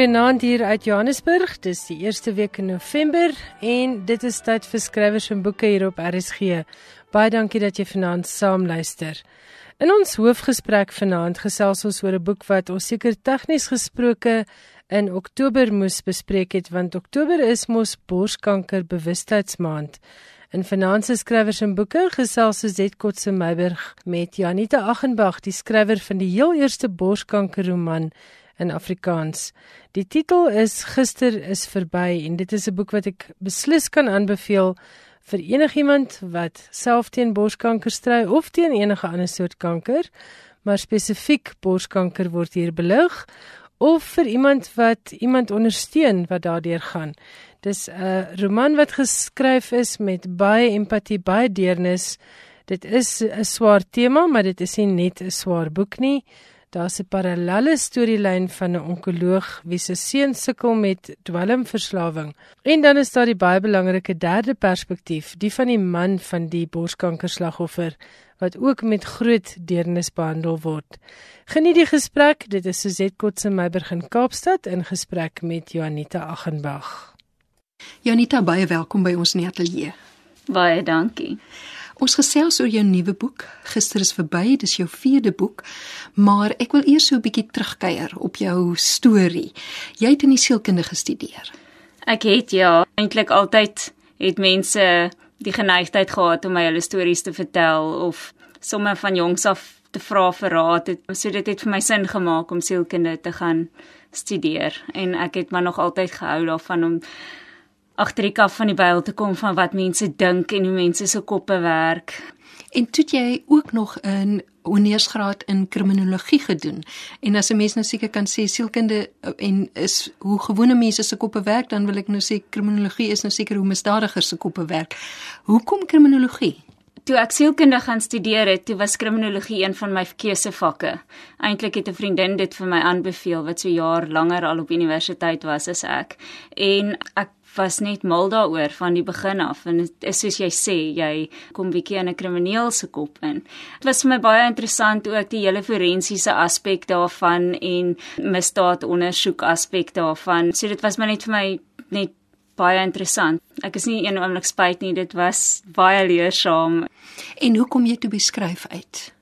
Goeienaand hier uit Johannesburg. Dis die eerste week in November en dit is tyd vir skrywers en boeke hier op RSG. Baie dankie dat jy vanaand saam luister. In ons hoofgesprek vanaand gesels ons oor 'n boek wat ons seker tegnies gesproke in Oktober moes bespreek het want Oktober is mos borskanker bewustheidsmaand. In vanaand se skrywers en boeke gesels Suzette Kotse Meiburg met Janita Aghenbach, die skrywer van die heel eerste borskankerroman in Afrikaans. Die titel is Gister is verby en dit is 'n boek wat ek beslis kan aanbeveel vir enigiemand wat self teen borskanker stry of teen enige ander soort kanker, maar spesifiek borskanker word hier belig of vir iemand wat iemand ondersteun wat daardeur gaan. Dis 'n roman wat geskryf is met baie empatie, baie deernis. Dit is 'n swaar tema, maar dit is nie net 'n swaar boek nie. Daar's 'n parallelle storielyn van 'n onkoloog wie se seun sukkel met dwelmverslawing. En dan is daar die baie belangrike derde perspektief, die van die man van die borskankerslagoffer wat ook met groot deernis behandel word. Geniet die gesprek. Dit is Suzette Kotse Meiberg in Kaapstad in gesprek met Janita Aghenbach. Janita, baie welkom by ons in die ateljee. Baie dankie. Ons gesels oor jou nuwe boek. Gister is verby, dis jou vierde boek, maar ek wil eers so 'n bietjie terugkuier op jou storie. Jy het in die sielkunde gestudeer. Ek het ja, eintlik altyd het mense die geneigtheid gehad om my hulle stories te vertel of sommer van jongs af te vra vir raad. Het, so dit het vir my sin gemaak om sielkunde te gaan studeer en ek het maar nog altyd gehou daarvan om agter die kaf van die byl te kom van wat mense dink en hoe mense se koppe werk. En toe jy ook nog 'n honeursgraad in kriminologie gedoen. En as 'n mens nou seker kan sê sielkunde eh, en is hoe gewone mense se koppe werk, dan wil ek nou sê kriminologie is nou seker hoe misdadigers se koppe werk. Hoekom kriminologie? Toe ek sielkunde gaan studeer het, toe was kriminologie een van my keusevakke. Eintlik het 'n vriendin dit vir my aanbeveel wat so jaar langer al op universiteit was as ek. En ek was net mal daaroor van die begin af en dit is soos jy sê jy kom bietjie in 'n krimineel se kop in. Dit was vir my baie interessant ook die hele forensiese aspek daarvan en misdaadondersoek aspek daarvan. So dit was maar net vir my net baie interessant. Ek is nie een oomblik spyt nie, dit was baie leersaam. En hoe kom jy toe beskryf uit?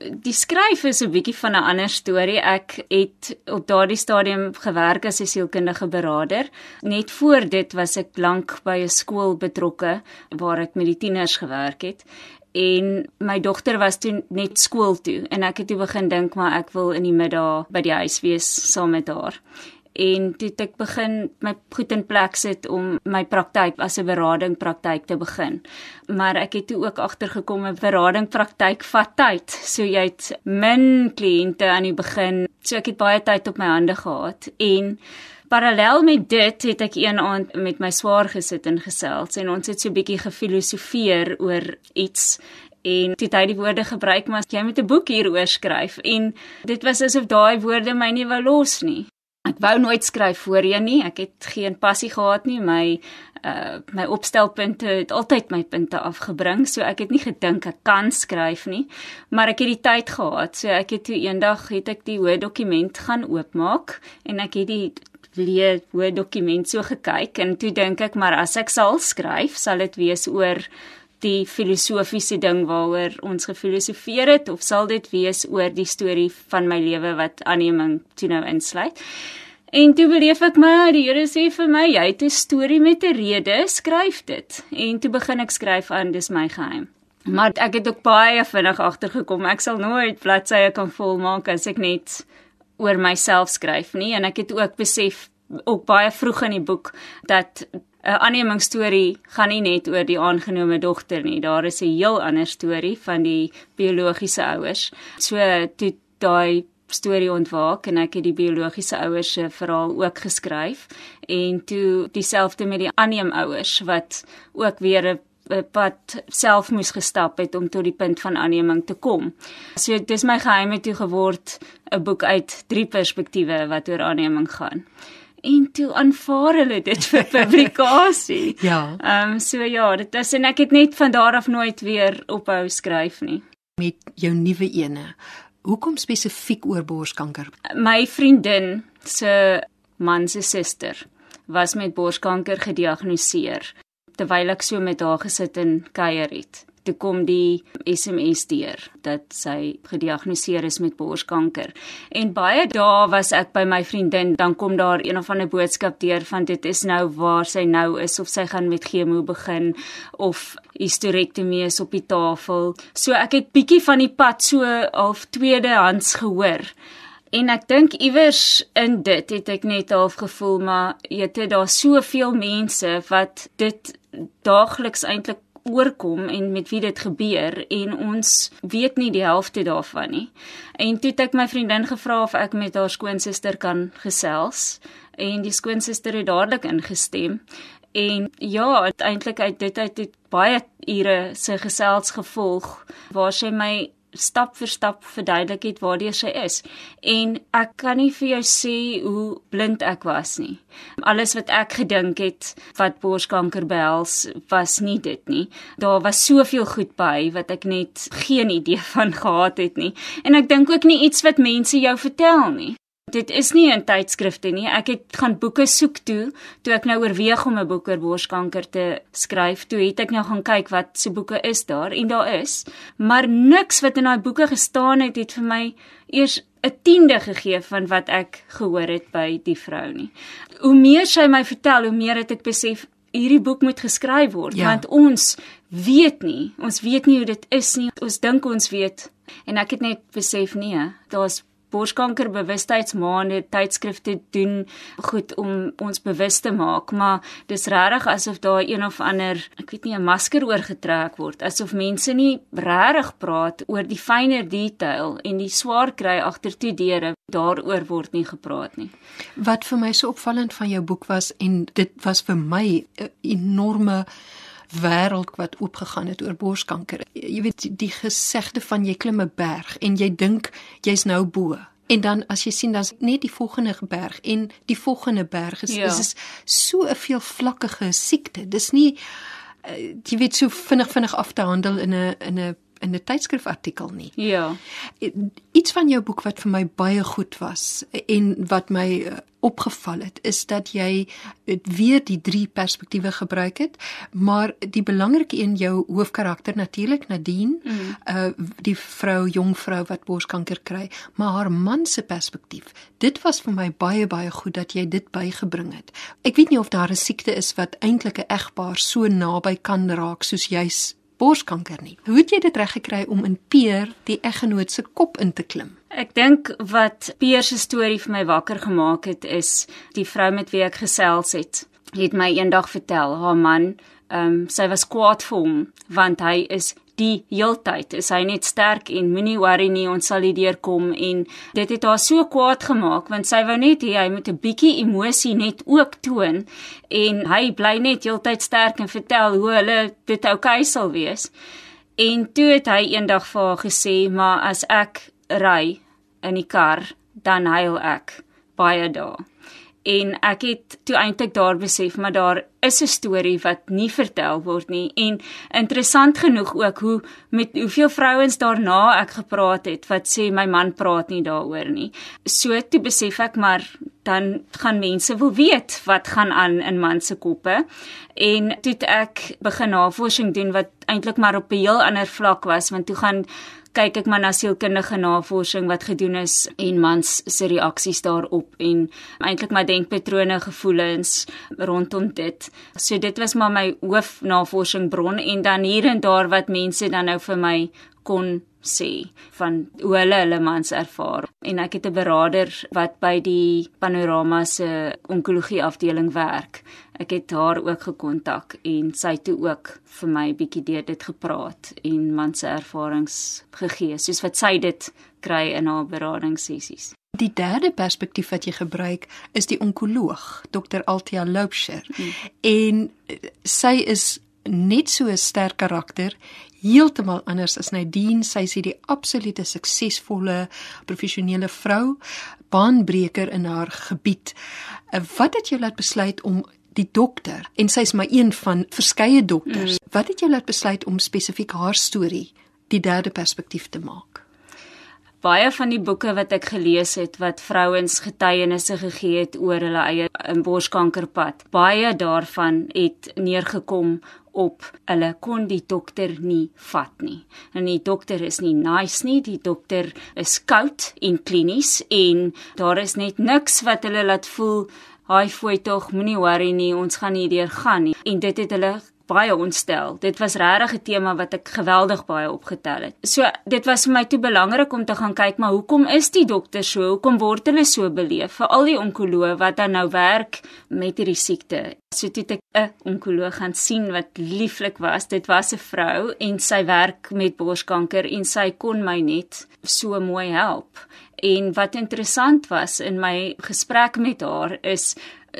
Die skryf is 'n bietjie van 'n ander storie. Ek het op daardie stadium gewerk as 'n sielkundige beraader. Net voor dit was ek lank by 'n skool betrokke waar ek met die tieners gewerk het. En my dogter was toe net skool toe en ek het toe begin dink maar ek wil in die middag by die huis wees saam met haar en toe ek begin my goed in plek sit om my praktyk as 'n berading praktyk te begin. Maar ek het toe ook agtergekom 'n berading praktyk vat tyd. So jy het min kliënte aan die begin. So ek het baie tyd op my hande gehad en Parallel met dit het ek een aand met my swaar gesit en gesels en ons het so 'n bietjie gefilosofeer oor iets en toe het hy die woorde gebruik maar jy moet 'n boek hieroor skryf en dit was asof daai woorde my nie wou los nie. Ek wou nooit skryf voorheen nie. Ek het geen passie gehad nie. My uh my opstelpunte het altyd my punte afgebring, so ek het nie gedink ek kan skryf nie, maar ek het die tyd gehad. So ek het toe eendag het ek die Word dokument gaan oopmaak en ek het die leë Word dokument so gekyk en toe dink ek maar as ek sal skryf, sal dit wees oor die filosofiese ding waaroor ons gefilosofeer het of sal dit wees oor die storie van my lewe wat aanneming toe nou insluit. En toe beleef ek my, die Here sê vir my, jy het 'n storie met 'n rede, skryf dit. En toe begin ek skryf aan dis my geheim. Maar ek het ook baie vinnig agtergekom, ek sal nooit bladsye kan volmaak as ek net oor myself skryf nie en ek het ook besef ook baie vroeg in die boek dat 'n aannemingsstorie gaan nie net oor die aangenome dogter nie. Daar is 'n heel ander storie van die biologiese ouers. So toe daai storie ontwaak en ek het die biologiese ouers se verhaal ook geskryf en toe dieselfde met die aanneemouers wat ook weer 'n pad self moes gestap het om tot die punt van aanneming te kom. So dis my geheime toe geword 'n boek uit drie perspektiewe wat oor aanneming gaan en toe aanvaar hulle dit vir publikasie. ja. Ehm um, so ja, dit is en ek het net van daar af nooit weer ophou skryf nie. Met jou nuwe ene. Hoekom spesifiek oor borskanker? My vriendin se man se suster was met borskanker gediagnoseer terwyl ek so met haar gesit en kuier het toe kom die SMS deur dat sy gediagnoseer is met borskanker. En baie dae was ek by my vriendin, dan kom daar een of ander boodskap deur van dit is nou waar sy nou is of sy gaan met chemo begin of hysterektomie is op die tafel. So ek het bietjie van die pad so half tweedehands gehoor. En ek dink iewers in dit het ek net half gevoel maar jy het daar soveel mense wat dit daagliks eintlik oorkom en met wie dit gebeur en ons weet nie die helfte daarvan nie. En toe het ek my vriendin gevra of ek met haar skoonsister kan gesels en die skoonsister het dadelik ingestem. En ja, uiteindelik uit dit uit het baie ure se gesels gevolg waar sy my stap vir stap verduidelik het waar sy is. En ek kan nie vir jou sê hoe blind ek was nie. Alles wat ek gedink het wat borskanker behels, was nie dit nie. Daar was soveel goed by wat ek net geen idee van gehad het nie. En ek dink ook nie iets wat mense jou vertel nie. Dit is nie in tydskrifte nie. Ek het gaan boeke soek toe, toe ek nou oorweeg om 'n boek oor borskanker te skryf. Toe het ek nou gaan kyk wat se boeke is daar en daar is, maar niks wat in daai boeke gestaan het het vir my eers 'n tiende gegee van wat ek gehoor het by die vrou nie. Hoe meer sy my vertel, hoe meer het ek besef hierdie boek moet geskryf word ja. want ons weet nie, ons weet nie hoe dit is nie. Ons dink ons weet en ek het net besef nee, daar's borskanker bewustheidsmaande tydskrifte doen goed om ons bewus te maak maar dis regtig asof daar een of ander ek weet nie 'n masker oorgetrek word asof mense nie regtig praat oor die fynere detail en die swaar kry agter toe deure daaroor word nie gepraat nie. Wat vir my so opvallend van jou boek was en dit was vir my 'n enorme wêreld wat oopgegaan het oor borskanker. Jy weet die gesegde van jy klim 'n berg en jy dink jy's nou bo. En dan as jy sien dan's net die volgende berg en die volgende berg is ja. is so 'n veelvlakkige siekte. Dis nie uh, jy weet so vinnig vinnig af te handel in 'n in 'n in 'n tydskrifartikel nie. Ja. Iets van jou boek wat vir my baie goed was en wat my eh, opgeval het is dat jy weer die drie perspektiewe gebruik het, maar die belangrike een jou hoofkarakter natuurlik Nadine, mm. uh die vrou, jong vrou wat borskanker kry, maar haar man se perspektief. Dit was vir my baie baie goed dat jy dit bygebring het. Ek weet nie of daar 'n siekte is wat eintlik 'n egpaar so naby kan raak soos jy's borskanker nie. Hoe het jy dit reg gekry om in Peer die eggenoot se kop in te klim? Ek dink wat Peer se storie vir my wakker gemaak het is die vrou met wie ek gesels het. Het my eendag vertel haar man, ehm um, sy was kwaad vir hom want hy is die heeltyd is hy net sterk en moenie worry nie ons sal hierdeur kom en dit het haar so kwaad gemaak want sy wou net hê hy moet 'n bietjie emosie net ook toon en hy bly net heeltyd sterk en vertel hoe hulle dit oukei sal wees. En toe het hy eendag vir haar gesê maar as ek ry in die kar dan huil ek baie dae en ek het toe eintlik daar besef maar daar is 'n storie wat nie vertel word nie. En interessant genoeg ook hoe met hoeveel vrouens daarna ek gepraat het wat sê my man praat nie daaroor nie. So toe besef ek maar dan gaan mense wil weet wat gaan aan in man se koppe. En toe ek begin navorsing doen wat eintlik maar op 'n heel ander vlak was want toe gaan kyk ek maar na sielkundige navorsing wat gedoen is en mans se reaksies daarop en eintlik my denkpatrone, gevoelens rondom dit. So dit was maar my hoofnavorsing bron en dan hier en daar wat mense dan nou vir my kon sê van hoe hulle hulle mans ervaar en ek het 'n beraader wat by die panorama se onkologie afdeling werk ek het haar ook gekontak en sy het toe ook vir my bietjie deur dit gepraat en man se ervarings gegee soos wat sy dit kry in haar beradingssessies. Die derde perspektief wat jy gebruik is die onkoloog, Dr. Altia Loubser. Hmm. En eh, sy is net so 'n sterk karakter, heeltemal anders as Nadine. Sy is die absolute suksesvolle professionele vrou, baanbreker in haar gebied. Eh, wat het jou laat besluit om die dokter en sy's maar een van verskeie dokters. Mm. Wat het jou laat besluit om spesifiek haar storie die derde perspektief te maak? baie van die boeke wat ek gelees het wat vrouens getuienisse gegee het oor hulle eie borskankerpad, baie daarvan het neergekom op hulle kon die dokter nie vat nie. En die dokter is nie nice nie, die dokter is koud en klinies en daar is net niks wat hulle laat voel Haai fooi tog, moenie worry nie, ons gaan nie deur gaan nie. En dit het hulle baie ontstel. Dit was regtig 'n tema wat ek geweldig baie opgetel het. So dit was vir my te belangrik om te gaan kyk maar hoekom is die dokter so? Hoekom word hulle so beleef? Vir al die onkoloë wat dan nou werk met hierdie siekte. So toe ek 'n onkoloog gaan sien wat lieflik was. Dit was 'n vrou en sy werk met borskanker en sy kon my net so mooi help. En wat interessant was in my gesprek met haar is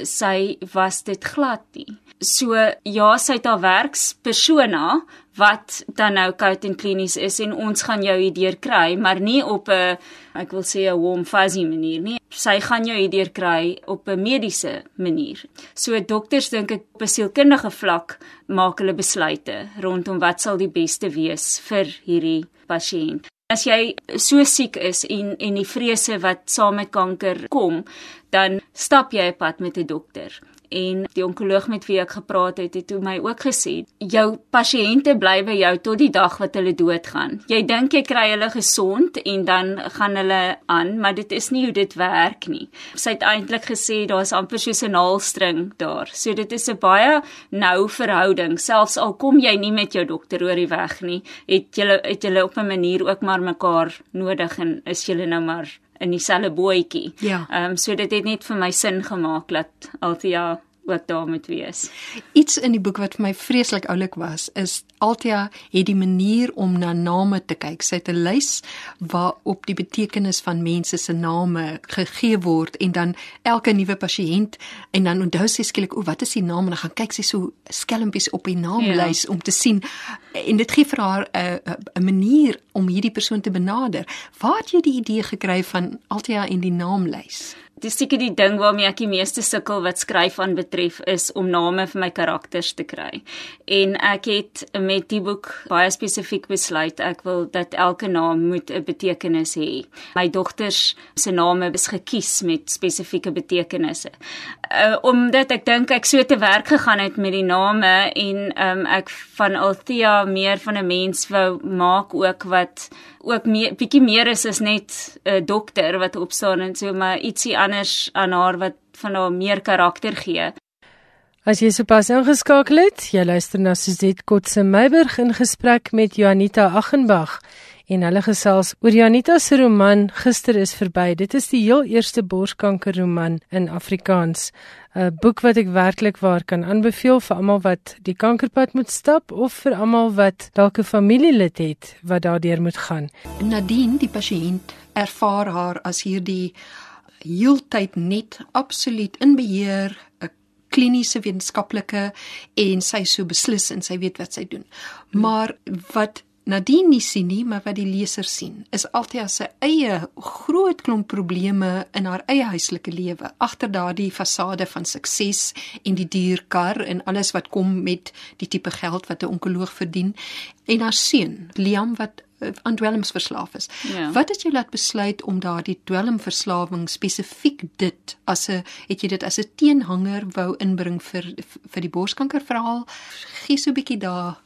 sy was dit glad nie. So ja, sy het haar werkspersona wat dan nou koud en klinies is en ons gaan jou hierdeur kry, maar nie op 'n ek wil sê 'n warm fuzzy manier nie. Sy gaan jou hierdeur kry op 'n mediese manier. So dokters dink ek op 'n sielkundige vlak maak hulle besluite rondom wat sal die beste wees vir hierdie pasiënt. As jy so siek is en en die vrese wat saam met kanker kom, dan stap jy 'n pad met 'n dokter en die onkoloog met wie ek gepraat het, het toe my ook gesê, jou pasiënte bly by jou tot die dag wat hulle doodgaan. Jy dink jy kry hulle gesond en dan gaan hulle aan, maar dit is nie hoe dit werk nie. Sy het eintlik gesê daar's amper soos 'n naalstring daar. So dit is 'n baie nou verhouding. Selfs al kom jy nie met jou dokter oor die weg nie, het julle het julle op 'n manier ook maar mekaar nodig en is julle nou maar in dieselfde bootjie. Ja. Ehm um, so dit het net vir my sin gemaak dat Althea ook daar moet wees. Iets in die boek wat vir my vreeslik oulik was, is Althea het die manier om na name te kyk. Sy het 'n lys waarop die betekenis van mense se name gegee word en dan elke nuwe pasiënt en dan onthou sy skielik o, wat is die naam en dan gaan kyk sy so skelmpies op die naamlys ja. om te sien en dit gee vir haar 'n 'n manier om hierdie persoon te benader. Waar het jy die idee gekry van Althea en die naamlys? Dis seker die ding waarmee ek die meeste sukkel wat skryf aan betref is om name vir my karakters te kry. En ek het met die boek baie spesifiek besluit ek wil dat elke naam moet 'n betekenis hê. My dogters se name is gekies met spesifieke betekenisse. Uh, omdat ek dink ek so te werk gegaan het met die name en um, ek van Althea meer van 'n mens wou maak ook wat ook meer bietjie meer is as net 'n uh, dokter wat opstaan en so maar ietsie anders aan haar wat van haar meer karakter gee. As jy sopas ingeskakel het, jy luister na Suzette Kotse Meiburg in gesprek met Janita Aghenbach en hulle gesels oor Janita se roman Gister is verby. Dit is die heel eerste borskankerroman in Afrikaans. 'n Boek wat ek werklik waar kan aanbeveel vir almal wat die kankerpad moet stap of vir almal wat dalk 'n familielid het wat daardeur moet gaan. Nadien, die pasiënt ervaar haar as hierdie heeltyd net absoluut in beheer, 'n kliniese wetenskaplike en sy so beslis en sy weet wat sy doen. Maar wat Nadine nie sien nie, maar wat die leser sien, is altyd sy eie groot klomp probleme in haar eie huislike lewe, agter daardie fasade van sukses en die duur kar en alles wat kom met die tipe geld wat 'n onkoloog verdien en haar seun, Liam wat eh, aan dwelms verslaaf is. Ja. Wat het jou laat besluit om daardie dwelmverslawing spesifiek dit as 'n het jy dit as 'n teenhanger wou inbring vir vir die borskanker verhaal? Gee so 'n bietjie daar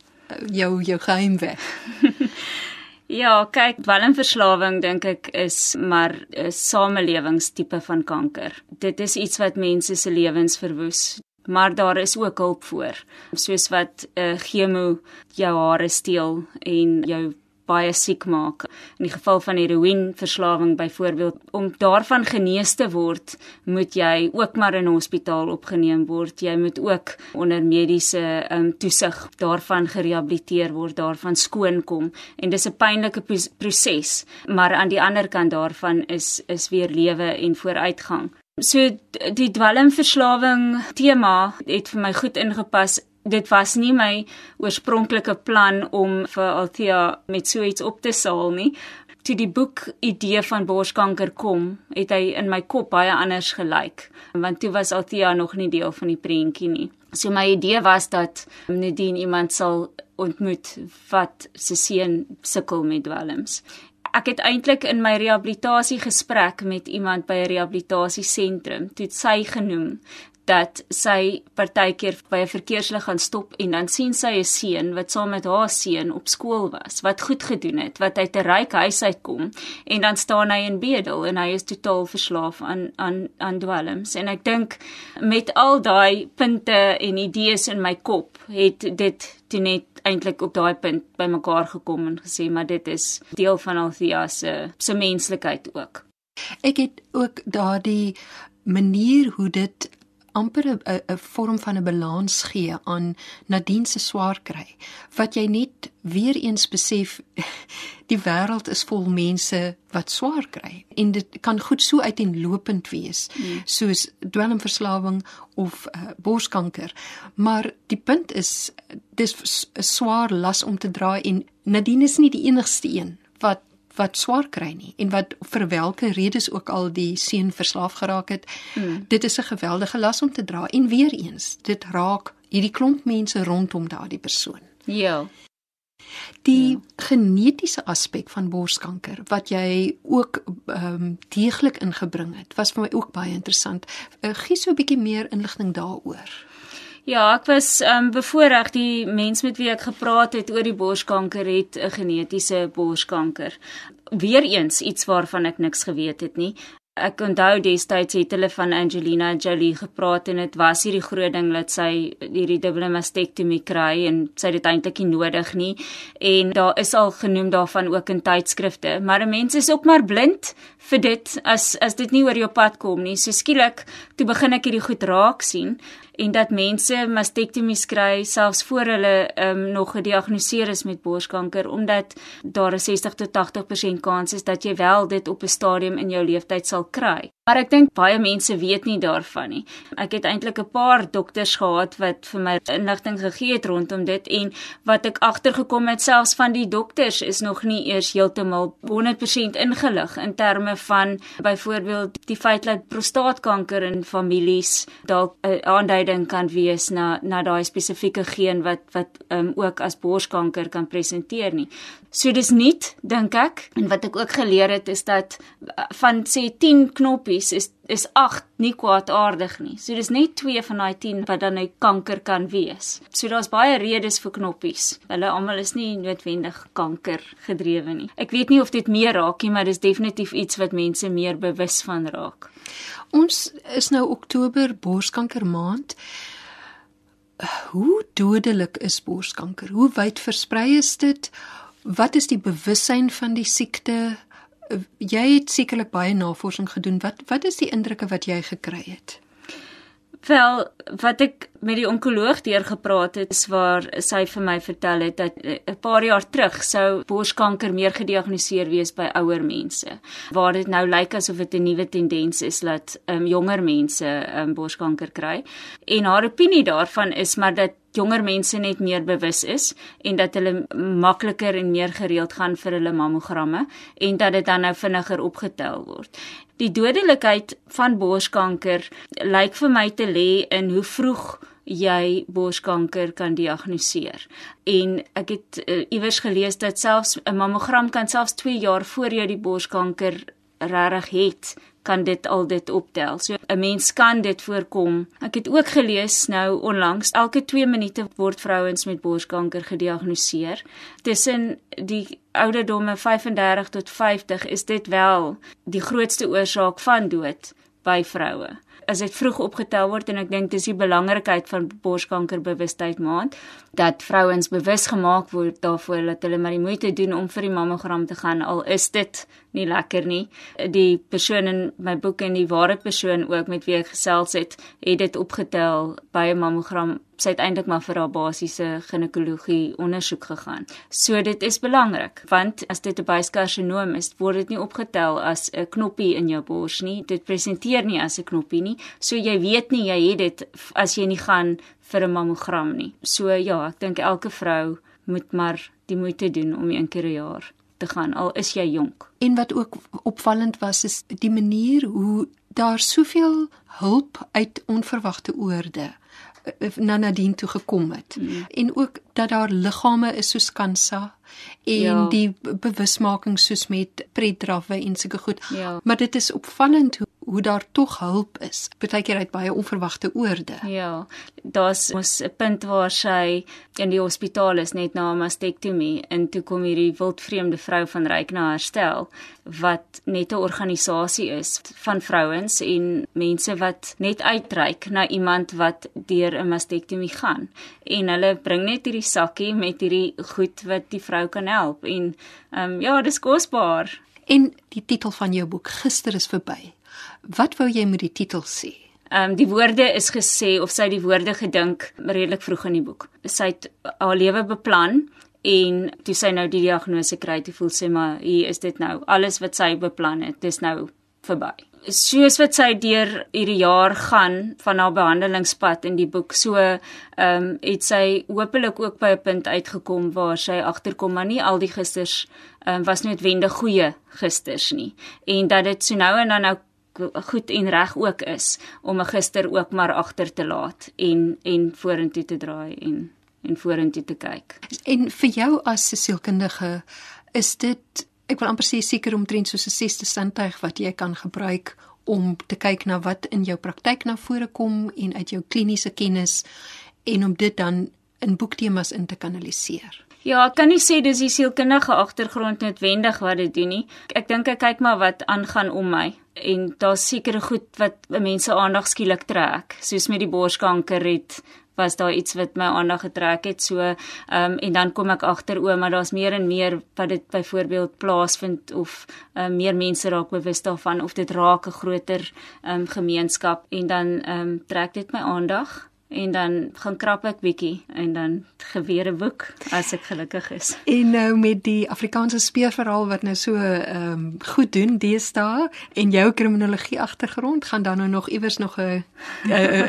jou jou geheim weg. ja, kyk, dwelmverslawing dink ek is maar 'n samelewingstipe van kanker. Dit is iets wat mense se lewens verwoes. Maar daar is ook hulp voor, soos wat 'n uh, chemo jou hare steel en jou baie siek maak. In die geval van heroïneverslawing byvoorbeeld, om daarvan genees te word, moet jy ook maar in hospitaal opgeneem word. Jy moet ook onder mediese um, toesig daarvan gerehabiliteer word, daarvan skoon kom en dis 'n pynlike proses, maar aan die ander kant daarvan is is weer lewe en vooruitgang. So die dwelmverslawing tema het vir my goed ingepas dit was nie my oorspronklike plan om vir Althea met so iets op te saal nie. Toe die boek idee van borskanker kom, het hy in my kop baie anders gelyk, want toe was Althea nog nie deel van die prentjie nie. So my idee was dat Nadine iemand sal ontmoet wat se seun sukkel met dwelms Ek het eintlik in my rehabilitasiegesprek met iemand by 'n rehabilitasiesentrum, toe sy genoem dat sy partykeer by 'n verkeerslig gaan stop en dan sien sy 'n seun wat saam met haar seun op skool was, wat goed gedoen het, wat uit 'n ryk huis uitkom en dan staan hy in bedel en hy is totaal verslaaf aan aan aan dwelms en ek dink met al daai punte en idees in my kop het dit toe net eintlik op daai punt bymekaar gekom en gesê maar dit is deel van Althea se se menslikheid ook. Ek het ook daardie manier hoe dit amper 'n 'n vorm van 'n balans gee aan Nadine se swaar kry wat jy net weer eens besef die wêreld is vol mense wat swaar kry en dit kan goed so uiteenlopend wees mm. soos dwelmverslawing of uh, borskanker maar die punt is dis 'n swaar las om te dra en Nadine is nie die enigste een wat wat swaar kry nie en wat vir watter redes ook al die seun verslaaf geraak het. Hmm. Dit is 'n geweldige las om te dra en weer eens, dit raak hierdie klomp mense rondom daardie persoon. Ja. Die ja. genetiese aspek van borskanker wat jy ook ehm um, deeglik ingebring het, was vir my ook baie interessant. Uh, gee so 'n bietjie meer inligting daaroor. Ja, ek was ehm um, bevoorreg die mens met wie ek gepraat het oor die borskanker het 'n genetiese borskanker. Weereens iets waarvan ek niks geweet het nie. Ek onthou destyds het hulle van Angelina Jolie gepraat en dit was hierdie groot ding dat sy hierdie dubbele mastektomie kry en sy dit eintlik nie nodig nie en daar is al genoem daarvan ook in tydskrifte maar mense is ook maar blind vir dit as as dit nie oor jou pad kom nie so skielik toe begin ek hierdie goed raak sien en dat mense mastektomies kry selfs voor hulle um, nog gediagnoseer is met borskanker omdat daar 'n 60 tot 80% kans is dat jy wel dit op 'n stadium in jou lewenstyd sal kry. Maar ek dink baie mense weet nie daarvan nie. Ek het eintlik 'n paar dokters gehad wat vir my inligting gegee het rondom dit en wat ek agtergekom het selfs van die dokters is nog nie eers heeltemal 100% ingelig in terme van byvoorbeeld die feit dat prostaatkanker in families dalk 'n aanduiding kan wees na na daai spesifieke geen wat wat um, ook as borskanker kan presenteer nie. So dis nie dink ek en wat ek ook geleer het is dat uh, van sê 10 knoppies is is 8 nie kwaadaardig nie. So dis net 2 van daai 10 wat dan 'n kanker kan wees. So daar's baie redes vir knoppies. Hulle almal is nie noodwendig kanker gedrewe nie. Ek weet nie of dit meer raak nie, maar dis definitief iets wat mense meer bewus van raak. Ons is nou Oktober borskanker maand. Hoe dodelik is borskanker? Hoe wyd versprei is dit? Wat is die bewussyn van die siekte? jy het sekerlik baie navorsing gedoen. Wat wat is die indrukke wat jy gekry het? Wel, wat ek met die onkoloog deur gepraat het, is waar sy vir my vertel het dat eh, 'n paar jaar terug sou borskanker meer gediagnoseer wees by ouer mense. Waar dit nou lyk asof dit 'n nuwe tendens is dat um, jonger mense um, borskanker kry. En haar opinie daarvan is maar dat jonger mense net meer bewus is en dat hulle makliker en meer gereeld gaan vir hulle mammogramme en dat dit dan nou vinniger opgetel word. Die dodelikheid van borskanker lyk vir my te lê in hoe vroeg jy borskanker kan diagnoseer. En ek het uh, iewers gelees dat selfs 'n mammogram kan selfs 2 jaar voor jy die borskanker regtig het kan dit al dit optel. So 'n mens kan dit voorkom. Ek het ook gelees nou onlangs elke 2 minute word vrouens met borskanker gediagnoseer. Tussen die ouderdomme 35 tot 50 is dit wel die grootste oorsaak van dood by vroue as dit vroeg opgetel word en ek dink dis die belangrikheid van borskankerbewustheid maand dat vrouens bewus gemaak word daarvoor dat hulle maar die moeite doen om vir die mammogram te gaan al is dit nie lekker nie. Die persoon in my boek en die ware persoon ook met wie ek gesels het, het dit opgetel by 'n mammogram. Sy het eintlik maar vir haar basiese ginekologie ondersoek gegaan. So dit is belangrik want as dit 'n buiskarsinoom is, word dit nie opgetel as 'n knoppie in jou bors nie. Dit presenteer nie as 'n knoppie nie. So jy weet nie jy het dit as jy nie gaan vir 'n mammogram nie. So ja, ek dink elke vrou moet maar die moeite doen om een keer 'n jaar te gaan al is jy jonk. En wat ook opvallend was is die manier hoe daar soveel hulp uit onverwagte oorde na Nadine toe gekom het. Mm. En ook dat daar liggame is soos Kansa en ja. die bewusmaking soos met pretdrawwe en sulke goed. Ja. Maar dit is opvallend hoe hoe daar tog hulp is. Partykeer uit baie onverwagte oorde. Ja. Daar's mos 'n punt waar sy in die hospitaal is net na 'n mastektomie en toe kom hierdie wildvreemde vrou van Ryk na herstel wat net 'n organisasie is van vrouens en mense wat net uitreik na iemand wat deur 'n mastektomie gaan en hulle bring net hierdie sakkie met hierdie goed wat die vrou kan help en ehm um, ja, dis kosbaar. En die titel van jou boek gister is verby. Wat wou jy met die titel sê? Ehm um, die woorde is gesê of sy die woorde gedink redelik vroeg in die boek. Sy het haar lewe beplan en toe sy nou die diagnose kry, toe voel sy maar hier is dit nou alles wat sy beplan het, dis nou verby. Soos wat sy deur hierdie jaar gaan van haar behandelingspad in die boek, so ehm um, het sy hopelik ook by 'n punt uitgekom waar sy agterkom maar nie al die gisters ehm um, was noodwendig goeie gisters nie en dat dit so nou en dan nou goed en reg ook is om 'n gister ook maar agter te laat en en vorentoe te draai en en vorentoe te kyk. En vir jou as 'n sielkundige is dit ek wil amper sê seker omtrent soos 'n sesde sintuig wat jy kan gebruik om te kyk na wat in jou praktyk na vore kom en uit jou kliniese kennis en om dit dan in boektemas in te kanaliseer. Ja, ek kan nie sê dis die sielkundige agtergrond noodwendig wat dit doen nie. Ek dink ek kyk maar wat aangaan om my en daar's sekere goed wat mense aandag skielik trek, soos met die borskanker het was daar iets wat my aandag getrek het so ehm um, en dan kom ek agter o maar daar's meer en meer wat dit byvoorbeeld plaasvind of um, meer mense raak bewus daarvan of dit raak 'n groter ehm um, gemeenskap. En dan ehm um, trek dit my aandag en dan gaan krap ek bietjie en dan geweer 'n boek as ek gelukkig is. En nou met die Afrikaanse speurverhaal wat nou so ehm um, goed doen deesdae en jou kriminologie agtergrond gaan dan nou nog iewers nog 'n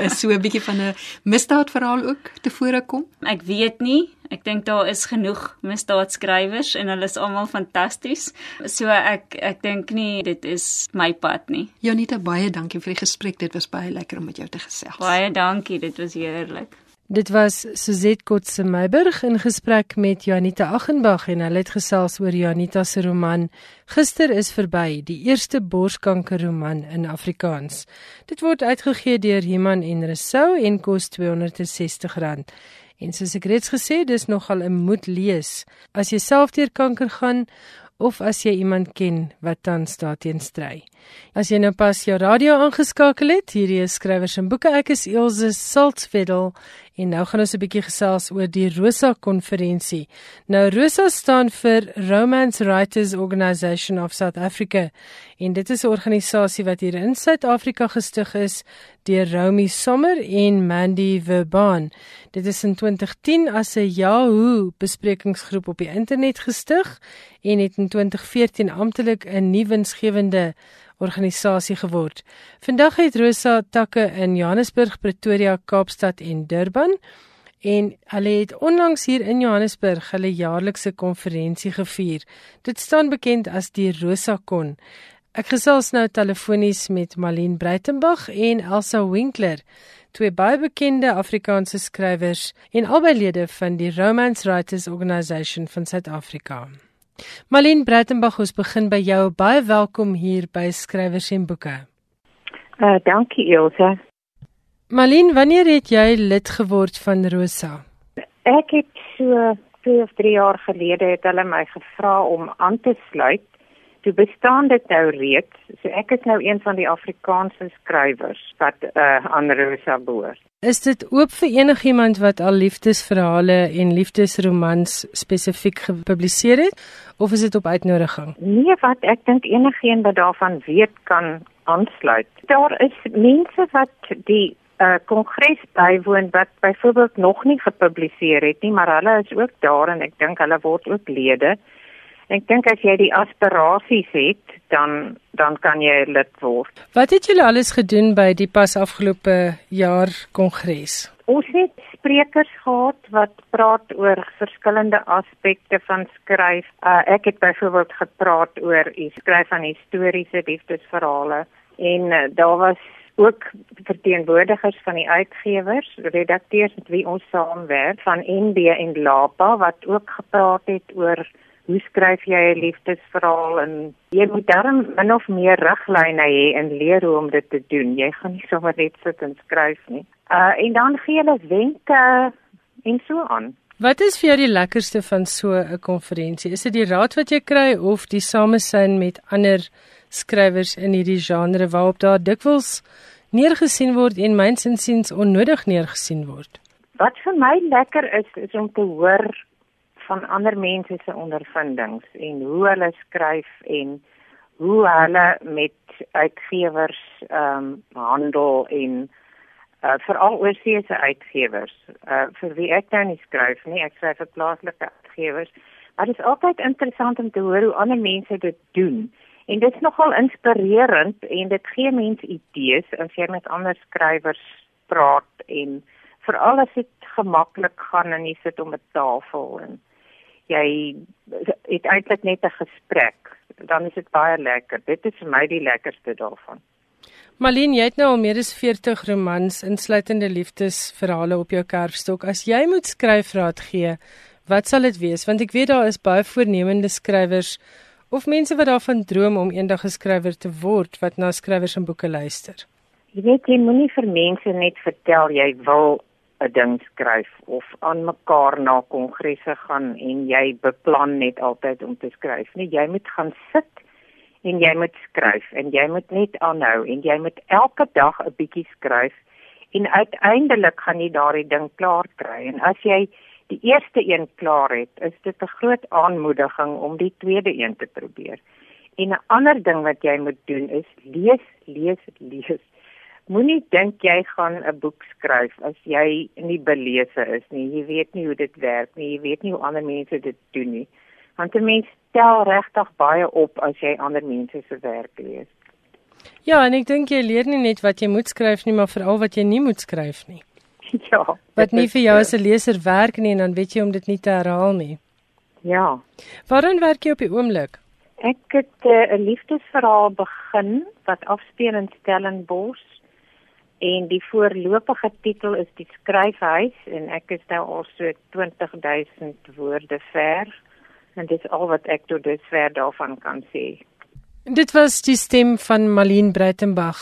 so 'n bietjie van 'n misdaadverhaal ook tevore kom? Ek weet nie. Ek dink daar is genoeg misdaadskrywers en hulle is almal fantasties. So ek ek dink nie dit is my pad nie. Janita baie dankie vir die gesprek. Dit was baie lekker om met jou te gesels. Baie dankie. Dit was heerlik. Dit was Suzette Kotse Meiburg in gesprek met Janita Aghenbach en hulle het gesels oor Janita se roman Gister is verby, die eerste borskankerroman in Afrikaans. Dit word uitgegee deur Iman en Resou en kos R260. En soos ek reeds gesê, dis nogal 'n moet lees as jy self deur kanker gaan of as jy iemand ken wat tans daarteen stry. As jy nou pas jou radio aangeskakel het, hierdie is skrywers en boeke. Ek is Elsje Saltzwedel En nou gaan ons 'n bietjie gesels oor die Rosa konferensie. Nou Rosa staan vir Romance Writers Organisation of South Africa en dit is 'n organisasie wat hier in Suid-Afrika gestig is deur Romy Sommer en Mandy Verban. Dit is in 2010 as 'n Yahoo besprekingsgroep op die internet gestig en het in 2014 amptelik 'n nuwensgewende organisasie geword. Vandag het Rosa takke in Johannesburg, Pretoria, Kaapstad en Durban en hulle het onlangs hier in Johannesburg hulle jaarlikse konferensie gevier. Dit staan bekend as die Rosa Kon. Ek gesels nou telefonies met Malien Breitenberg en Elsa Winkler, twee baie bekende Afrikaanse skrywers en albei lede van die Romance Writers Organisation van Suid-Afrika. Malien Brettenbach, ons begin by jou. Baie welkom hier by Skrywers en Boeke. Uh dankie Elsa. Malien, wanneer het jy lid geword van Rosa? Ek het so 2 of 3 jaar gelede het hulle my gevra om aan te sluit. Toe bestaan dit nou reeds. So ek is nou een van die Afrikaanse skrywers wat uh aan Rosa behoort. Is dit oop vir enigiemand wat al liefdesverhale en liefdesromans spesifiek gepubliseer het of is dit op uitnodiging? Nee, wat ek dink enigiemand wat daarvan weet kan aansluit. Daar is mense wat die uh, kongres bywoon wat byvoorbeeld nog nie gepubliseer het nie, maar hulle is ook daar en ek dink hulle word ook lede. Ek dink as jy die aspirasies het, dan dan kan jy lid word. Wat het julle alles gedoen by die pas afgelope jaar kongres? Ons het sprekers gehad wat praat oor verskillende aspekte van skryf. Uh, ek het byvoorbeeld gepraat oor die skryf van historiese liefdesverhale en uh, daar was ook verteenwoordigers van die uitgewers, redakteurs met wie ons saamwerk van NB en Lapa wat ook gepraat het oor hoe skryf jy 'n liefdesverhaal en jy moet darm min of meer riglyne hê en leer hoe om dit te doen. Jy gaan nie sommer net sit en skryf nie. Uh en dan gee hulle wenke en so aan. Wat is vir jou die lekkerste van so 'n konferensie? Is dit die raad wat jy kry of die samesyn met ander skrywers in hierdie genre waarop daar dikwels neergesien word en myns insiens onnodig neergesien word? Wat vir my lekker is is om te hoor van ander mense se ondervindings en hoe hulle skryf en hoe hulle met uitgewers ehm um, handel en uh, veral oorseese uitgewers. Uh, vir wie ek nou nie skryf nie ek skryf vir plaaslike uitgewers maar dit is altyd interessant om te hoor hoe ander mense dit doen. En dit is nogal inspirerend en dit gee mense idees as jy met ander skrywers praat en veral as dit gemaklik gaan en jy sit om 'n tafel en jy het eintlik net 'n gesprek, dan is dit baie lekker. Dit is vir my die lekkerste daarvan. Malien, jy het nou al meer as 40 romans insluitende liefdesverhale op jou kerfstok. As jy moet skryfraad gee, wat sal dit wees? Want ek weet daar is baie voornemende skrywers of mense wat daarvan droom om eendag 'n skrywer te word wat na skrywers en boeke luister. Jy weet jy moenie vir mense net vertel jy wil 'n ding skryf of aan mekaar na kongresse gaan en jy beplan net altyd om te skryf. Nee, jy moet gaan sit en jy moet skryf en jy moet net aanhou en jy moet elke dag 'n bietjie skryf en uiteindelik gaan jy daardie ding klaar kry. En as jy die eerste een klaar het, is dit 'n groot aanmoediging om die tweede een te probeer. En 'n ander ding wat jy moet doen is lees, lees, lees. Moenie dink jy gaan 'n boek skryf as jy nie belese is nie. Jy weet nie hoe dit werk nie. Jy weet nie hoe ander mense dit doen nie. Want 'n mens tel regtig baie op as jy ander mense se werk lees. Ja, en ek dink jy leer nie net wat jy moet skryf nie, maar veral wat jy nie moet skryf nie. Ja. Wat nie vir jou as 'n leser werk nie en dan weet jy om dit nie te herhaal nie. Ja. Waarin werk jy op die oomblik? Ek het eh, 'n uh, liefdesverhaal begin wat afspeel in Stellenbosch en die voorlopige titel is die skryfhuis en ek is nou al so 20000 woorde ver en dit is al wat ek tot dusver daarvan kan sê. Dit was die stem van Malien Breitenberg.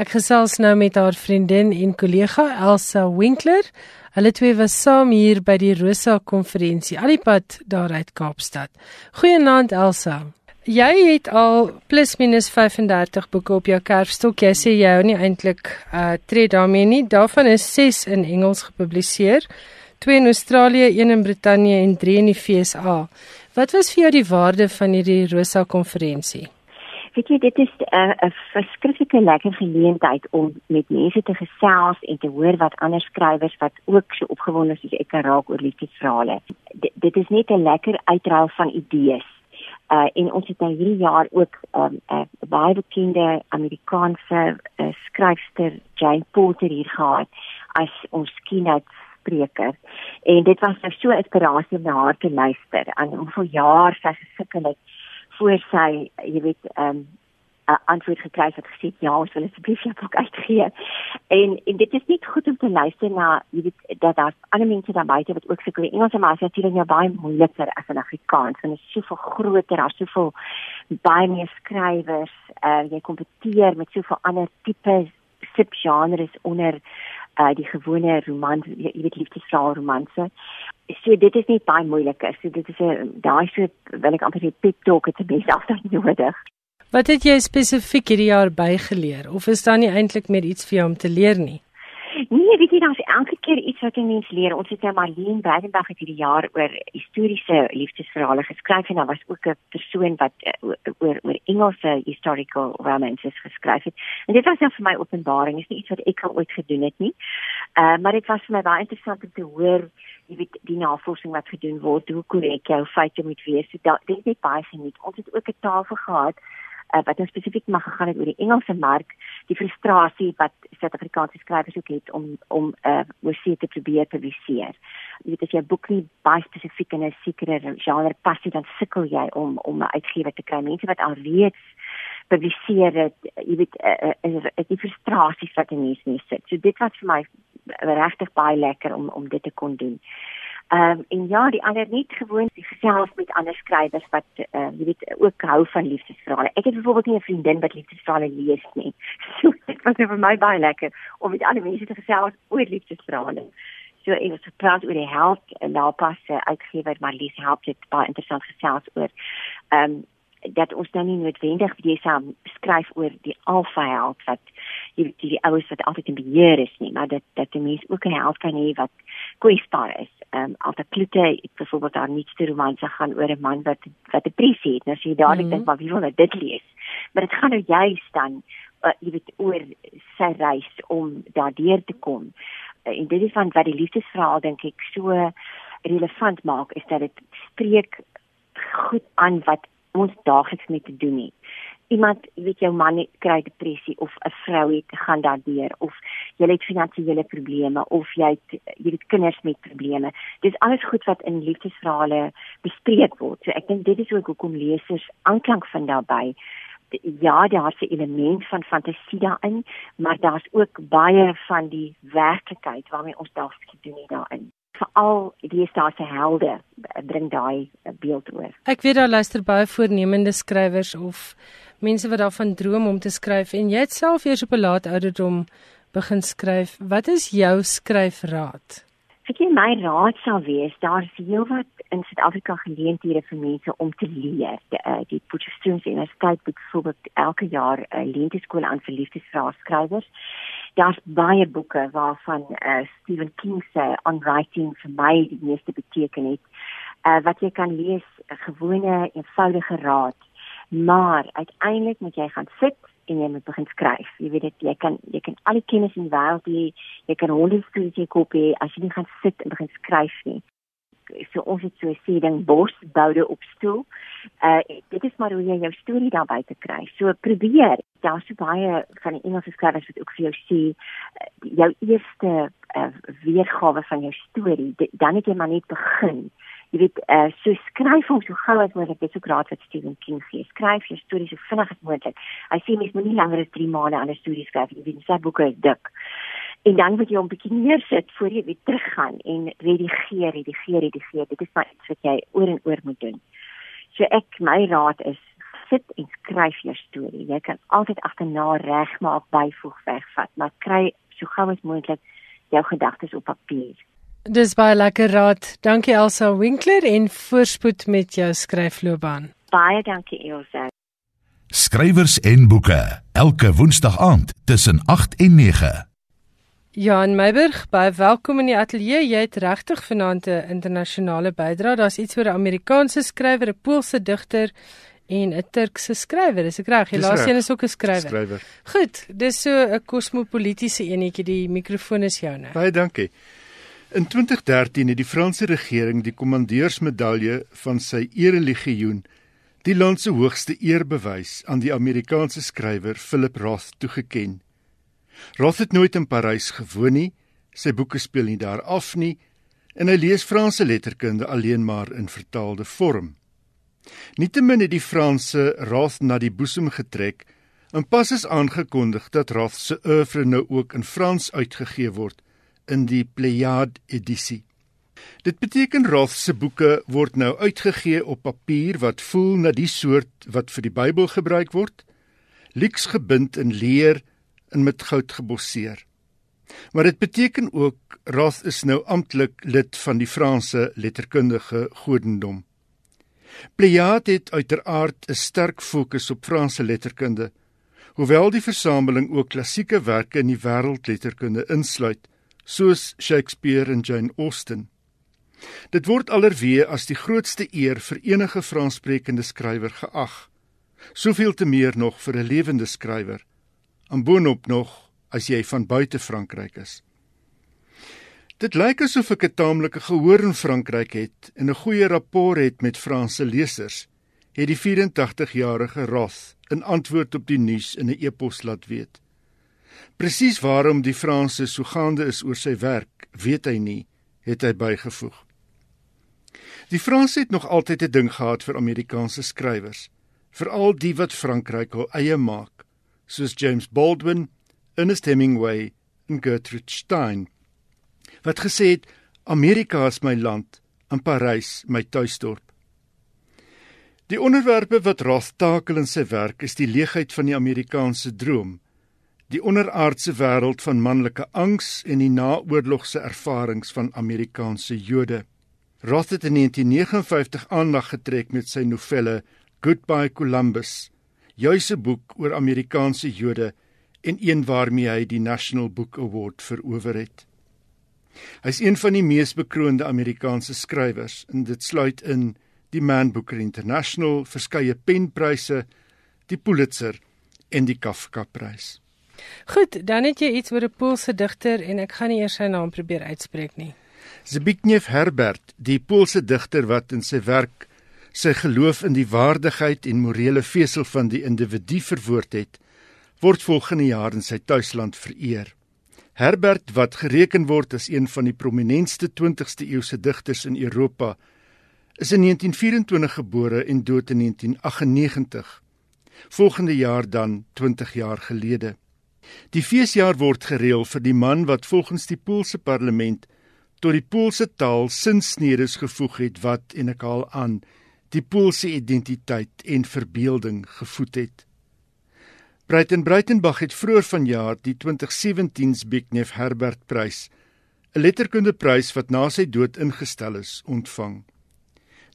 Ek gesels nou met haar vriendin en kollega Elsa Winkler. Hulle twee was saam hier by die Rosa konferensie alipad daar uit Kaapstad. Goeienaand Elsa. Jy het al plus minus 35 boeke op jou kerfstok. Jy sê jy hou nie eintlik uh tree daarmee nie. Daarvan is 6 in Engels gepubliseer, 2 in Australië, 1 in Brittanje en 3 in die FSA. Wat was vir jou die waarde van hierdie Rosa konferensie? Weet jy, dit is 'n uh, 'n verskriklike lekker geleentheid om met mense te gesels en te hoor wat ander skrywers wat ook so opgewonde is soos ek raak oor liefdesverhale. Dit is net 'n lekker uitruil van idees uh en ons het nou hierdie jaar ook 'n um, uh, baie bekende Amerikaanse uh, skryfster Jane Porter hier gehad as ons keynote spreker. En dit was nou so inspirasie om na haar te luister. En om vir jaar sy gesukkel het voor sy jy weet um 'n antwoord gekry het gesê ja, ons wil asseblief jou boek uitgee. En en dit is nie goed om te luister na jy weet dat daar ander mense daar buite wat ook sukkel. Engels en Afrikaans is nou baie moeiliker as in Afrikaans. En dit is soveel groter, daar's soveel baie meer skrywers. Uh jy kompeteer met soveel ander tipe subgenres onder uh die gewone roman, jy weet liefdesverhaal romanse. So dit is nie baie moeiliker. So dit is 'n daai so wil ek amper 'n pep talk het te mens altyd nodig. Wat het jy spesifiek hierdie jaar bygeleer of is daar nie eintlik meer iets vir jou om te leer nie? Nee, weet jy, daar's elke keer iets wat 'n mens leer. Ons het nou Marlene Breitenberg het hierdie jaar oor historiese liefdesverhale geskryf en daar was ook 'n persoon wat uh, oor oor Engelse historical romances geskryf het. En dit was nou vir my openbaring. Dit is nie iets wat ek al ooit gedoen het nie. Uh maar dit was vir my baie interessant om te hoor jy weet die navorsing wat gedoen word, hoe korrek jou feite moet wees. So, dit is net baie geniet. Ons het ook 'n tafel gehad uh, wat nou spesifiek mag gegaan het oor die Engelse mark, die frustrasie wat Suid-Afrikaanse skrywers ook het om om uh, oorsee te probeer publiseer. Jy weet as jy 'n boek nie baie spesifiek in 'n sekere genre pas nie, dan sukkel jy om om 'n uitgewer te kry. Mense wat al reeds publiseer dit, jy weet, uh, uh, uh, die frustrasie wat in mense sit. So dit was vir my regtig baie lekker om om dit te kon doen. Ehm um, en ja, die ander net gewoon gesels met ander skrywers wat ehm uh, jy weet ook hou van liefdesverhale. Ek het byvoorbeeld nie 'n vriendin wat liefdesverhale lees nie. So dit was vir my baie lekker om met ander mense te gesels oor liefdesverhale. So ek het gepraat oor die help en daar pas uitgewer maar Lies help dit baie interessant gesels oor ehm um, dat ons nou nie noodwendig jy saam skryf oor die alfa held wat die die, die ouers wat altyd in beheer is nie, maar dat dat die mens ook 'n held kan hê wat kwesbaar is. Ehm um, altyd klote, ek byvoorbeeld daar niets te romanse gaan oor 'n man wat wat depressie het. Nou as jy dadelik mm -hmm. dink maar wie wil nou dit lees? Maar dit gaan nou juist dan uh, jy weet oor sy reis om daardeur te kom. Uh, en dit is van wat die liefdesverhaal dink ek so relevant maak is dat dit spreek goed aan wat ons daagliks mee te doen het. Iemand, weet jou man kry depressie of 'n vrou het gaan daardeur of jy het finansiële probleme of jy het jy het kinders met probleme. Dis alles goed wat in liefdesverhale bespreek word. So ek dink dit is ook hoekom lesers aanklank vind daarbey. Ja, daar's 'n element van fantasie daarin, maar daar's ook baie van die werklikheid waarmee ons daagliks doen hier daarin veral die staatse helde bring daai beeld oor. Ek weet daar luister baie voornemende skrywers of mense wat daarvan droom om te skryf en jy het self eers op 'n laat ouderdom begin skryf. Wat is jou skryfraad? Ek dink my raad sal wees daar's heelwat in Suid-Afrika geleenthede vir mense om te leer. Die, uh, die Potchefstroom Universiteit bied byvoorbeeld elke jaar 'n uh, leenteskool aan vir liefdesvrae skrywers daar's baie boeke waarvan uh, Stephen King se on writing vir my die meeste beteken het. Uh, wat jy kan lees 'n gewone eenvoudige raad, maar uiteindelik moet jy gaan sit en jy moet begin skryf. Jy weet dit jy kan jy kan al die kennis in die wêreld hê, jy kan honderde stories koop as jy nie gaan sit en begin skryf nie so ons het so 'n sê ding bos boude op stoel. Uh dit is maar hoe jy jou storie daar buite kry. So probeer. Daar's so baie van die Engelse skrywers wat ook vir jou sê uh, jou eerste uh, weergawe van jou storie, dan het jy maar net begin. Jy weet, uh, so skryf hom so gou as moontlik. Dit is ook raad wat Stephen King gee. Skryf jou storie so vinnig as moontlik. Hy sê mens moet nie langer as 3 maande aan 'n storie skryf nie. Jy weet, sy boeke is dik en dan moet jy hom bietjie neersit voor jy weer teruggaan en redigeer, redigeer, redigeer. Dit is maar iets wat jy oor en oor moet doen. So ek my raad is sit en skryf jou storie. Jy kan altyd agterna regmaak, byvoeg, wegvat, maar kry so gou as moontlik jou gedagtes op papier. Dis baie lekker raad. Dankie Elsa Winkler en voorspoed met jou skryfloopbaan. Baie dankie Elsa. Skrywers en boeke elke woensdag aand tussen 8 en 9. Jan Meiburg, baie welkom in die ateljee. Jy het regtig vanaand 'n internasionale bydrae. Daar's iets oor 'n Amerikaanse skrywer, 'n Poolse digter en 'n Turkse skrywer. Dis ek reg? Helaas een is ook 'n skrywer. skrywer. Goed, dis so 'n kosmopolitiese enetjie. Die mikrofoon is joune. Baie dankie. In 2013 het die Franse regering die kommandeursmedalje van sy erelegioen, die land se hoogste eerbewys, aan die Amerikaanse skrywer Philip Roth toegekend. Roth het nooit in Parys gewoon nie. Sy boeke speel nie daar af nie en hy lees Franse letterkunde alleen maar in vertaalde vorm. Nietemin het die Franse Roth na die boesem getrek en pas is aangekondig dat Roth se oeuvre nou ook in Frans uitgegee word in die Pléiade edisie. Dit beteken Roth se boeke word nou uitgegee op papier wat voel na die soort wat vir die Bybel gebruik word, lyks gebind in leer en met goud gebosseer. Maar dit beteken ook Roth is nou amptelik lid van die Franse letterkundige godendom. Pleiad het uiteraard 'n sterk fokus op Franse letterkunde, hoewel die versameling ook klassieke werke in die wêreldletterkunde insluit, soos Shakespeare en Jane Austen. Dit word alreeds as die grootste eer vir enige Franssprekende skrywer geag. Soveel te meer nog vir 'n lewende skrywer en boonop nog as jy van buite Frankryk is. Dit lyk asof ek 'n taamlike gehoor in Frankryk het en 'n goeie rapport het met Franse lesers, het die 84-jarige Roth in antwoord op die nuus in 'n e-pos laat weet. Presies waarom die Franse so gaande is oor sy werk, weet hy nie, het hy bygevoeg. Die Franse het nog altyd 'n ding gehad vir Amerikaanse skrywers veral die wat Frankryk hul eie maak, soos James Baldwin, Ernest Hemingway en Gertrude Stein, wat gesê het Amerika is my land, en Parys my tuisdorp. Die onderwerpe wat Roth takel in sy werk is die leegheid van die Amerikaanse droom, die onderaardse wêreld van manlike angs en die naoorlogse ervarings van Amerikaanse Jode. Roth het in 1959 aandag getrek met sy novelle Goodbye Columbus, juis 'n boek oor Amerikaanse Jode en een waarmee hy die National Book Award verower het. Hy is een van die mees bekroonde Amerikaanse skrywers en dit sluit in die Man Booker International, verskeie penpryse, die Pulitzer en die Kafka-prys. Goed, dan het jy iets oor 'n Poolse digter en ek gaan nie eers sy naam probeer uitspreek nie. Zbigniew Herbert, die Poolse digter wat in sy werk sy geloof in die waardigheid en morele vesel van die individu verwoord het, word volgende jaar in sy tuisland vereer. Herbert wat gereken word as een van die prominentste 20ste eeuse digters in Europa, is in 1924 gebore en dood in 1998. Volgende jaar dan 20 jaar gelede. Die feesjaar word gereël vir die man wat volgens die Poolse parlement tot die Poolse taal sinsnedes gevoeg het wat en ek haal aan die Poolse identiteit en verbeelding gevoed het. Breiten Breitenbach het vroeër vanjaar die 2017 Zbigniew Herbert Prys, 'n letterkundeprys wat na sy dood ingestel is, ontvang.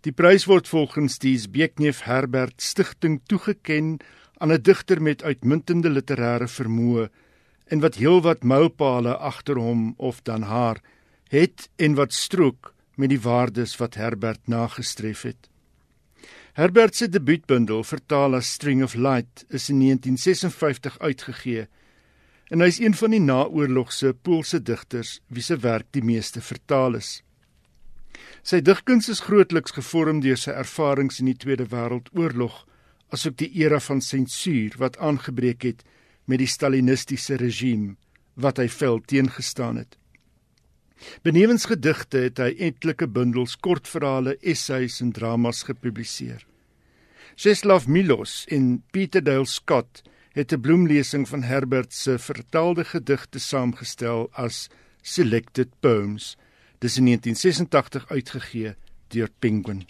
Die prys word volgens die Zbigniew Herbert Stichting toegeken aan 'n digter met uitmuntende literêre vermoë en wat heelwat mylpale agter hom of dan haar het en wat strook met die waardes wat Herbert nagestreef het. Herbert se debuutbundel vertaal as String of Light is in 1956 uitgegee en hy is een van die naoorlogse Poolse digters wie se werk die meeste vertaal is. Sy digkuns is grootliks gevorm deur sy ervarings in die Tweede Wêreldoorlog, asook die era van sensuur wat aangebreek het met die stalinistiese regime wat hy vel teengestaan het. Benewens gedigte het hy etlike bundels kortverhale, essays en dramas gepubliseer. Czeslaw Milos en Peter Dale Scott het 'n bloemlesing van Herbert se vertaalde gedigte saamgestel as Selected Poems Dis in 1986 uitgegee deur Penguin.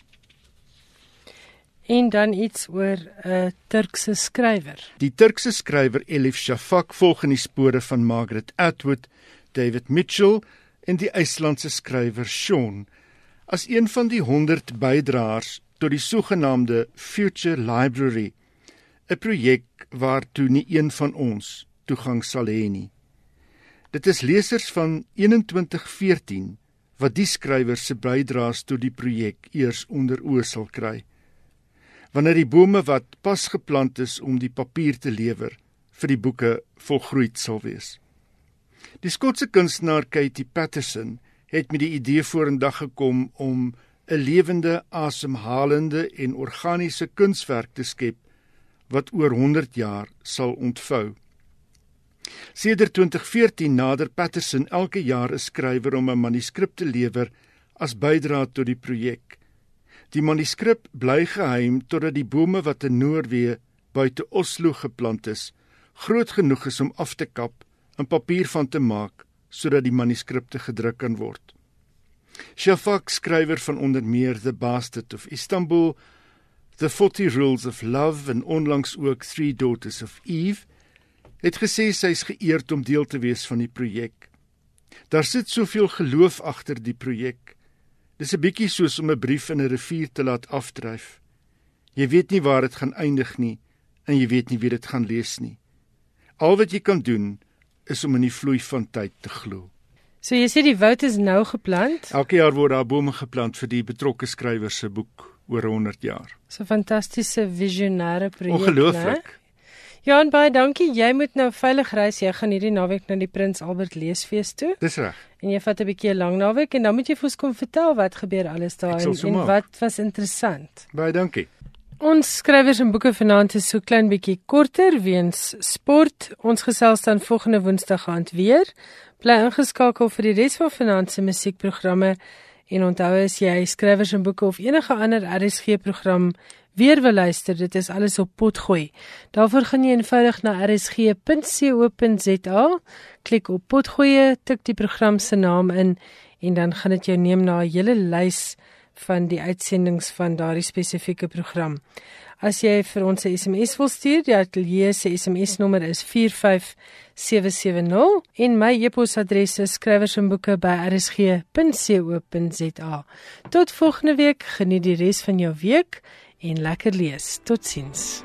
En dan iets oor 'n Turkse skrywer. Die Turkse skrywer Elif Shafak volg in die spore van Margaret Atwood, David Mitchell en die IJslandse skrywer Sean as een van die 100 bydraers tot die sogenaamde Future Library, 'n projek waartoe nie een van ons toegang sal hê nie. Dit is lesers van 2114 wat die skrywer se bydraes tot die projek eers onder oë sal kry. Wanneer die bome wat pas geplant is om die papier te lewer vir die boeke volgroeid sal wees. Die Skotse kunstenaar Katie Patterson het met die idee vorendag gekom om 'n lewende, asemhalende en organiese kunswerk te skep wat oor 100 jaar sal ontvou. Sedert 2014 nader Patterson elke jaar 'n skrywer om 'n manuskrip te lewer as bydra tot die projek. Die manuskrip bly geheim totdat die bome wat in Noorwe buite Oslo geplant is, groot genoeg is om af te kap en papier van te maak sodat die manuskripte gedruk kan word. Shafak skrywer van onder meer The Bastard of Istanbul, The 40 Rules of Love en onlangs ook Three Daughters of Eve het gesê sy is geëerd om deel te wees van die projek. Daar sit soveel geloof agter die projek. Dis 'n bietjie soos om 'n brief in 'n rivier te laat afdryf. Jy weet nie waar dit gaan eindig nie en jy weet nie wie dit gaan lees nie. Al wat jy kan doen is om in die vloei van tyd te glo. So jy sê die woud is nou geplant? Elke jaar word daar bome geplant vir die betrokke skrywer se boek oor 100 jaar. So fantastiese visionêre projek. Ongelooflik. Ne? Jan baie dankie. Jy moet nou veilig reis. Jy gaan hierdie naweek na die Prins Albert Leesfees toe. Dis reg. En jy vat 'n bietjie 'n lang naweek en dan moet jy vir ons kom vertel wat gebeur alles daar en, en wat was interessant. Baie dankie. Ons skrywers en boeke vanaand is so klein bietjie korter weens sport. Ons gesels dan volgende Woensdag aand weer. Bly ingeskakel vir die res van vanaand se musiekprogramme en onthou as jy skrywers en boeke of enige ander RSG program weer wil luister, dit is alles op potgooi. Daarvoor gaan jy eenvoudig na rsg.co.za, klik op potgooi, tik die program se naam in en dan gaan dit jou neem na 'n hele lys van die uitsendings van daardie spesifieke program. As jy vir ons 'n SMS wil stuur, die ateljee se SMS nommer is 45770 en my e-posadres is skrywersenboeke@rsg.co.za. Tot volgende week, geniet die res van jou week en lekker lees. Totsiens.